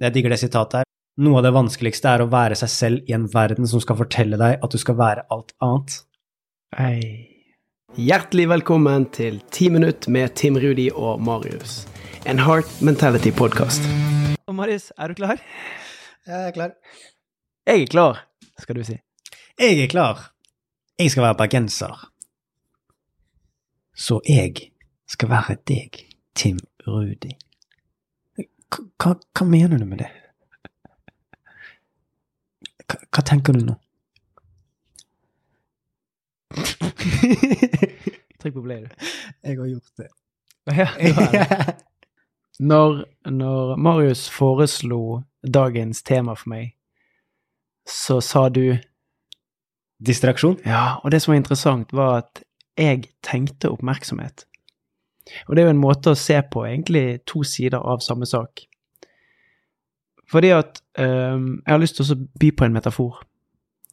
Jeg digger det sitatet her. Noe av det vanskeligste er å være seg selv i en verden som skal fortelle deg at du skal være alt annet. Hei. Hjertelig velkommen til Ti minutt med Tim Rudi og Marius. En Heart Mentality-podkast. Marius, er du klar? Jeg er klar. Jeg er klar, skal du si. Jeg er klar. Jeg skal være bergenser. Så jeg skal være deg, Tim Rudi. Hva, hva, mener du med det? Hva, hva tenker du nå? Trykk på play, du. Jeg har gjort det. Ja, det. Når, når Marius foreslo dagens tema for meg, så sa du Distraksjon? Ja, og det som var interessant, var at jeg tenkte oppmerksomhet. Og det er jo en måte å se på egentlig to sider av samme sak. Fordi at um, jeg har lyst til å by på en metafor.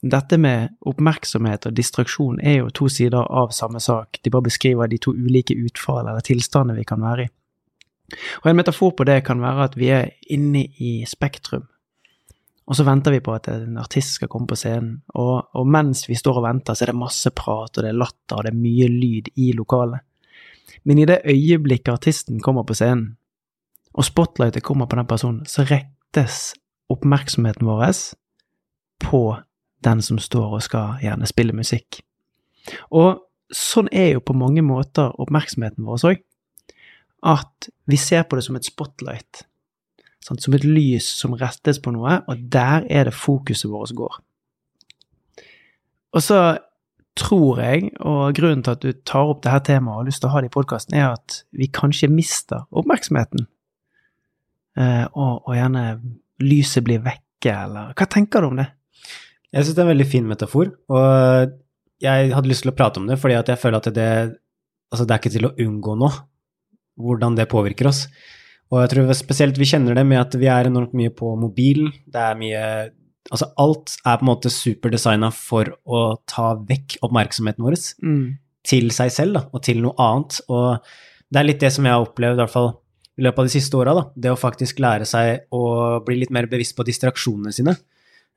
Dette med oppmerksomhet og distraksjon er jo to sider av samme sak. De bare beskriver de to ulike utfall eller tilstander vi kan være i. Og en metafor på det kan være at vi er inne i Spektrum, og så venter vi på at en artist skal komme på scenen. Og, og, mens vi står og venter, så er det masse prat, og det er latter, og det er mye lyd i lokalet. Men i det øyeblikket artisten kommer på scenen, og spotlightet kommer på den personen, så rettes oppmerksomheten vår på den som står og skal gjerne spille musikk. Og sånn er jo på mange måter oppmerksomheten vår òg. At vi ser på det som et spotlight Sant? Som et lys som rettes på noe, og der er det fokuset vårt går. Og så tror jeg, og grunnen til at du tar opp dette temaet og har lyst til å ha det i podkasten, er at vi kanskje mister oppmerksomheten. Eh, og, og, gjerne lyset blir vekke, eller Hva tenker du om det? Jeg syns det er en veldig fin metafor, og jeg hadde lyst til å prate om det fordi at jeg føler at det, altså det er ikke til å unngå nå, hvordan det påvirker oss. Og jeg tror spesielt vi kjenner det med at vi er enormt mye på mobilen. Det er mye Altså alt er på en måte superdesigna for å ta vekk oppmerksomheten vår mm. til seg selv da, og til noe annet. Og det er litt det som jeg har opplevd, i hvert fall i løpet av de siste åra, det å faktisk lære seg å bli litt mer bevisst på distraksjonene sine.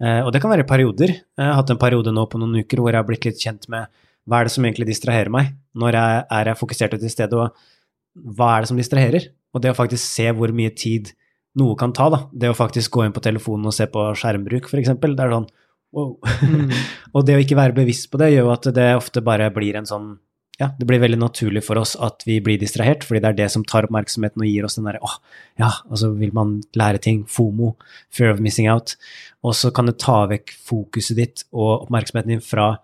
Eh, og det kan være perioder. Jeg har hatt en periode nå på noen uker hvor jeg har blitt litt kjent med hva er det som egentlig distraherer meg? Når jeg er jeg fokusert til stede, og hva er det som distraherer? Og det å faktisk se hvor mye tid noe kan ta, da. Det å faktisk gå inn på telefonen og se på skjermbruk, f.eks. Det er sånn wow. Mm. og det å ikke være bevisst på det, gjør jo at det ofte bare blir en sånn ja, det blir veldig naturlig for oss at vi blir distrahert, fordi det er det som tar oppmerksomheten og gir oss den derre åh, ja, og så vil man lære ting, FOMO, fear of missing out, og så kan det ta vekk fokuset ditt og oppmerksomheten din fra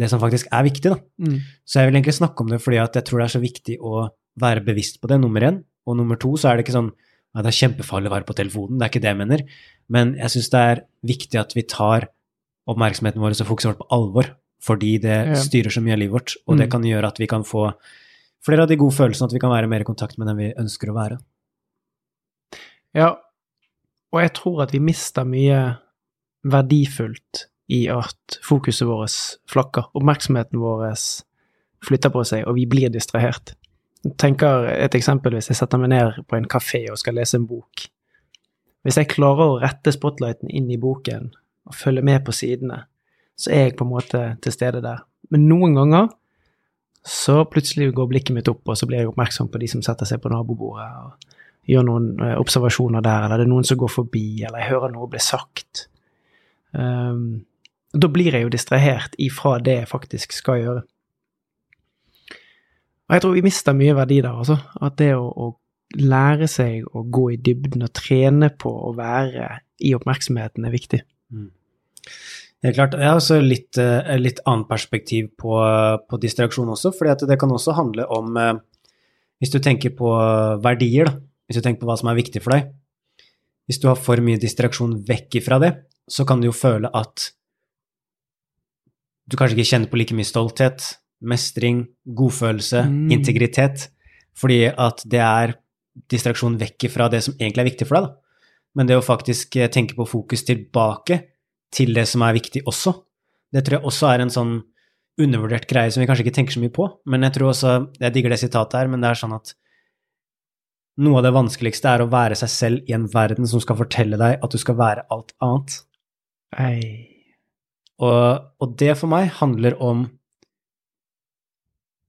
det som faktisk er viktig, da. Mm. Så jeg vil egentlig snakke om det fordi at jeg tror det er så viktig å være bevisst på det, nummer én. Og nummer to så er det ikke sånn ja, det er kjempefarlig å være på telefonen, det er ikke det jeg mener. Men jeg syns det er viktig at vi tar oppmerksomheten vår og fokuserer på alvor, fordi det styrer så mye av livet vårt, og mm. det kan gjøre at vi kan få flere av de gode følelsene, at vi kan være mer i kontakt med den vi ønsker å være. Ja, og jeg tror at vi mister mye verdifullt i at fokuset vårt flakker, oppmerksomheten vår flytter på seg, og vi blir distrahert Jeg tenker et eksempel hvis jeg setter meg ned på en kafé og skal lese en bok. Hvis jeg klarer å rette spotlighten inn i boken og følge med på sidene, så er jeg på en måte til stede der. Men noen ganger så plutselig går blikket mitt opp, og så blir jeg oppmerksom på de som setter seg på nabobordet og gjør noen eh, observasjoner der, eller det er noen som går forbi, eller jeg hører noe bli sagt. Um, da blir jeg jo distrahert ifra det jeg faktisk skal gjøre. Og jeg tror vi mister mye verdi der, altså. At det å, å, lære seg å gå i dybden og trene på å være i oppmerksomheten er viktig. Mm. Helt klart. Jeg har også litt, uh, litt annet perspektiv på, på distraksjon også, fordi det kan også handle om uh, Hvis du tenker på verdier, da. Hvis du tenker på hva som er viktig for deg. Hvis du har for mye distraksjon vekk ifra det, så kan du jo føle at du kanskje ikke kjenner på like mye stolthet, mestring, godfølelse, mm. integritet. Fordi at det er distraksjon vekk fra det som egentlig er viktig for deg. Da. Men det å faktisk eh, tenke på fokus tilbake til det som er viktig også, det tror jeg også er en sånn undervurdert greie som vi kanskje ikke tenker så mye på. Men jeg tror også Jeg digger det sitatet her, men det er sånn at noe av det vanskeligste er å være seg selv i en verden som skal fortelle deg at du skal være alt annet. Og, og det for meg handler om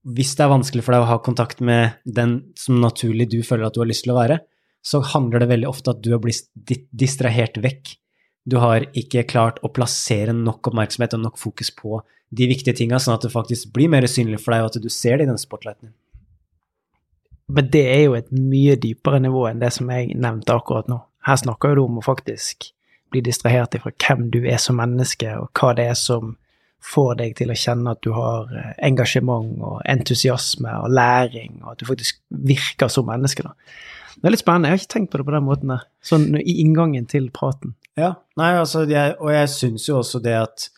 Hvis det er vanskelig for deg å ha kontakt med den som naturlig du føler at du har lyst til å være, så handler det veldig ofte at du har blitt distrahert vekk. Du har ikke klart å plassere nok oppmerksomhet og nok fokus på de viktige tinga, sånn at det faktisk blir mer synlig for deg, og at du ser det i den spotlighten. Men det er jo et mye dypere nivå enn det som jeg nevnte akkurat nå. Her snakker jo du om å faktisk bli distrahert ifra hvem du er som menneske, og hva det er som får deg til å kjenne at du har eh, engasjement og entusiasme og læring, og at du faktisk virker som menneske. da. Det er litt spennende. Jeg har ikke tenkt på det på den måten der. Sånn i inngangen til praten. Ja, nei, altså, jeg, og jeg syns jo også det at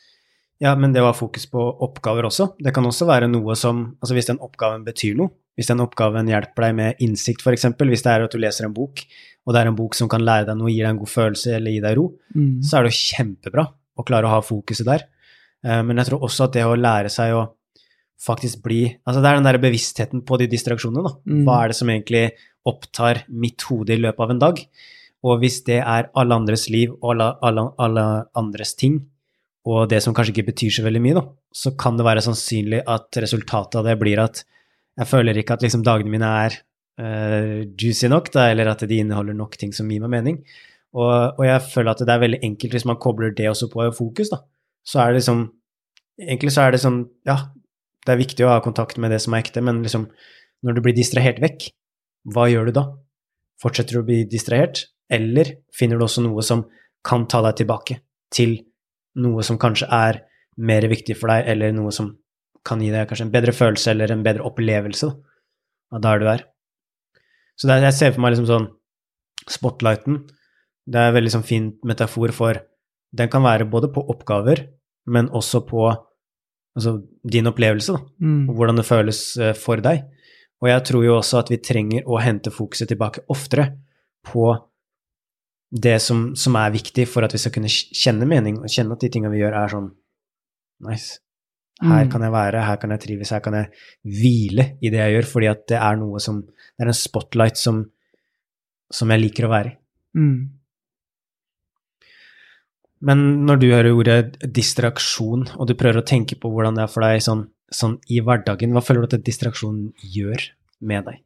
Ja, men det å ha fokus på oppgaver også. Det kan også være noe som Altså hvis den oppgaven betyr noe, hvis den oppgaven hjelper deg med innsikt, f.eks., hvis det er at du leser en bok, og det er en bok som kan lære deg noe, gir deg en god følelse eller gi deg ro, så er det jo kjempebra å klare å ha fokuset der. Eh, Men jeg tror også at det å lære seg å faktisk bli Altså det er den der bevisstheten på de distraksjonene, da. Mm. Hva er det som egentlig opptar mitt hode i løpet av en dag? Og hvis det er alle andres liv og alle, alle, alle andres ting, og det som kanskje ikke betyr så veldig mye, da, så kan det være sannsynlig at resultatet av det blir at jeg føler ikke at liksom dagene mine er uh, juicy nok, da, eller at de inneholder nok ting som gir meg mening. Og, og jeg føler at det er veldig enkelt hvis man kobler det også på fokus, da. Så er det liksom Egentlig så er det sånn, ja, det er viktig å ha kontakt med det som er ekte, men liksom, når du blir distrahert vekk, hva gjør du da? Fortsetter du å bli distrahert, eller finner du også noe som kan ta deg tilbake til noe som kanskje er mer viktig for deg, eller noe som kan gi deg kanskje en bedre følelse eller en bedre opplevelse av der du er. Så det er, jeg ser for meg liksom sånn Spotlighten, det er en veldig sånn fin metafor for Den kan være både på oppgaver, men også på altså, din opplevelse, da Mm. og hvordan det føles eh, for deg. Og jeg tror jo også at vi trenger å hente fokuset tilbake oftere på det som, som er viktig for at vi skal kunne kjenne mening, og kjenne at de tingene vi gjør, er sånn nice. Her Mm. kan jeg være, her kan jeg trives, her kan jeg hvile i det jeg gjør, fordi at det er noe som Det er en spotlight som, som jeg liker å være i. Mm. Men når du hører ordet distraksjon, og du prøver å tenke på hvordan det er for deg sånn, sånn i hverdagen, hva føler du at distraksjon gjør med deg?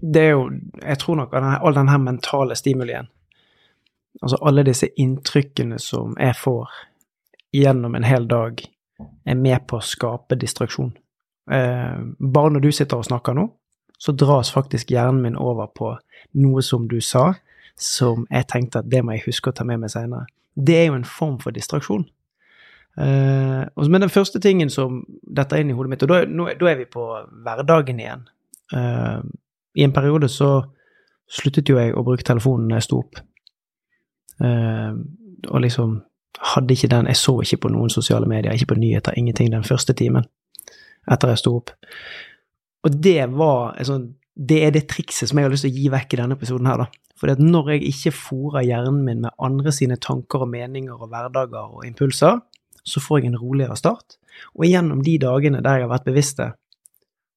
Det er jo Jeg tror nok at all den her mentale stimulien Altså alle disse inntrykkene som jeg får gjennom en hel dag, er med på å skape distraksjon. Eh, bare når du sitter og snakker nå, så dras faktisk hjernen min over på noe som du sa, som jeg tenkte at det må jeg huske å ta med meg senere. Det er jo en form for distraksjon. Eh, men den første tingen som detter inn i hodet mitt, og da, nå, da er vi på hverdagen igjen. Eh, I en periode så sluttet jo jeg å bruke telefonen når jeg sto opp. Eh, og liksom hadde ikke den Jeg så ikke på noen sosiale medier, ikke på nyheter, ingenting den første timen etter jeg sto opp. Og det var sånn Det er det trikset som jeg har lyst til å gi vekk i denne episoden her, da. At når jeg ikke fòrer hjernen min med andre sine tanker og meninger og hverdager og impulser, så får jeg en roligere start. Og gjennom de dagene der jeg har vært bevisste,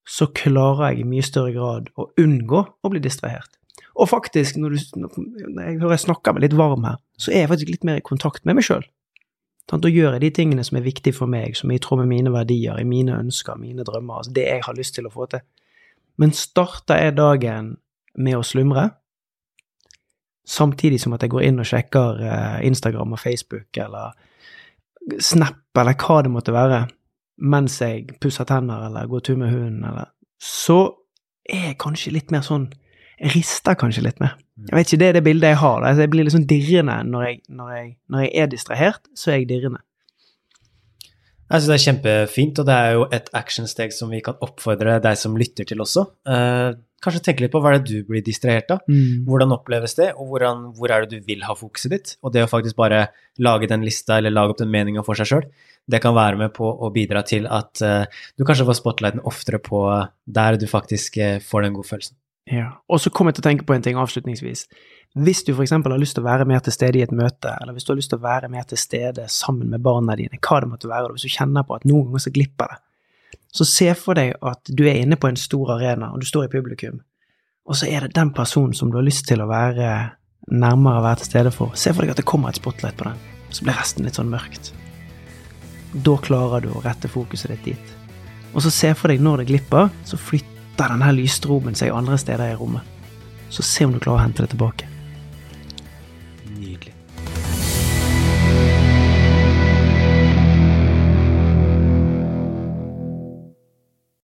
så klarer jeg i mye større grad å unngå å bli distrahert. Og faktisk, når, du, når jeg snakker meg litt varm her, så er jeg faktisk litt mer i kontakt med meg sjøl. Da gjør jeg de tingene som er viktige for meg, som er i tråd med mine verdier, i mine ønsker, mine drømmer, altså det jeg har lyst til å få til. Men starter jeg dagen med å slumre, samtidig som at jeg går inn og sjekker eh, Instagram og Facebook eller Snap eller hva det måtte være, mens jeg pusser tenner eller går tur med hunden, eller Så er jeg kanskje litt mer sånn Jeg rister kanskje litt mer. Jeg vet ikke, Det er det bildet jeg har. da. Altså, jeg blir litt sånn dirrende når jeg, når, jeg, når jeg er distrahert, så er jeg dirrende. Jeg synes det er kjempefint, og det er jo et actionsteg som vi kan oppfordre deg som lytter til også. Eh, kanskje tenke litt på hva er det du blir distrahert av? Hvordan oppleves det, og hvordan, hvor er det du vil ha fokuset ditt? Og det å faktisk bare lage den lista, eller lage opp den meninga for seg sjøl, det kan være med på å bidra til at uh, du kanskje får spotlighten oftere på der du faktisk uh, får den gode følelsen. Ja. Og så kom jeg til å tenke på en ting avslutningsvis. Hvis du f.eks. har lyst til å være mer til stede i et møte, eller hvis du har lyst til å være mer til stede sammen med barna dine, hva det måtte være, og hvis du kjenner på at noen ganger så glipper det, så se for deg at du er inne på en stor arena, og du står i publikum, og så er det den personen som du har lyst til å være nærmere være til stede for. Se for deg at det kommer et spotlight på den, så blir resten litt sånn mørkt. Da klarer du å rette fokuset ditt dit. Og så se for deg når det glipper, så flytter denne lysstroben seg andre steder i rommet. Så se om du klarer å hente det tilbake.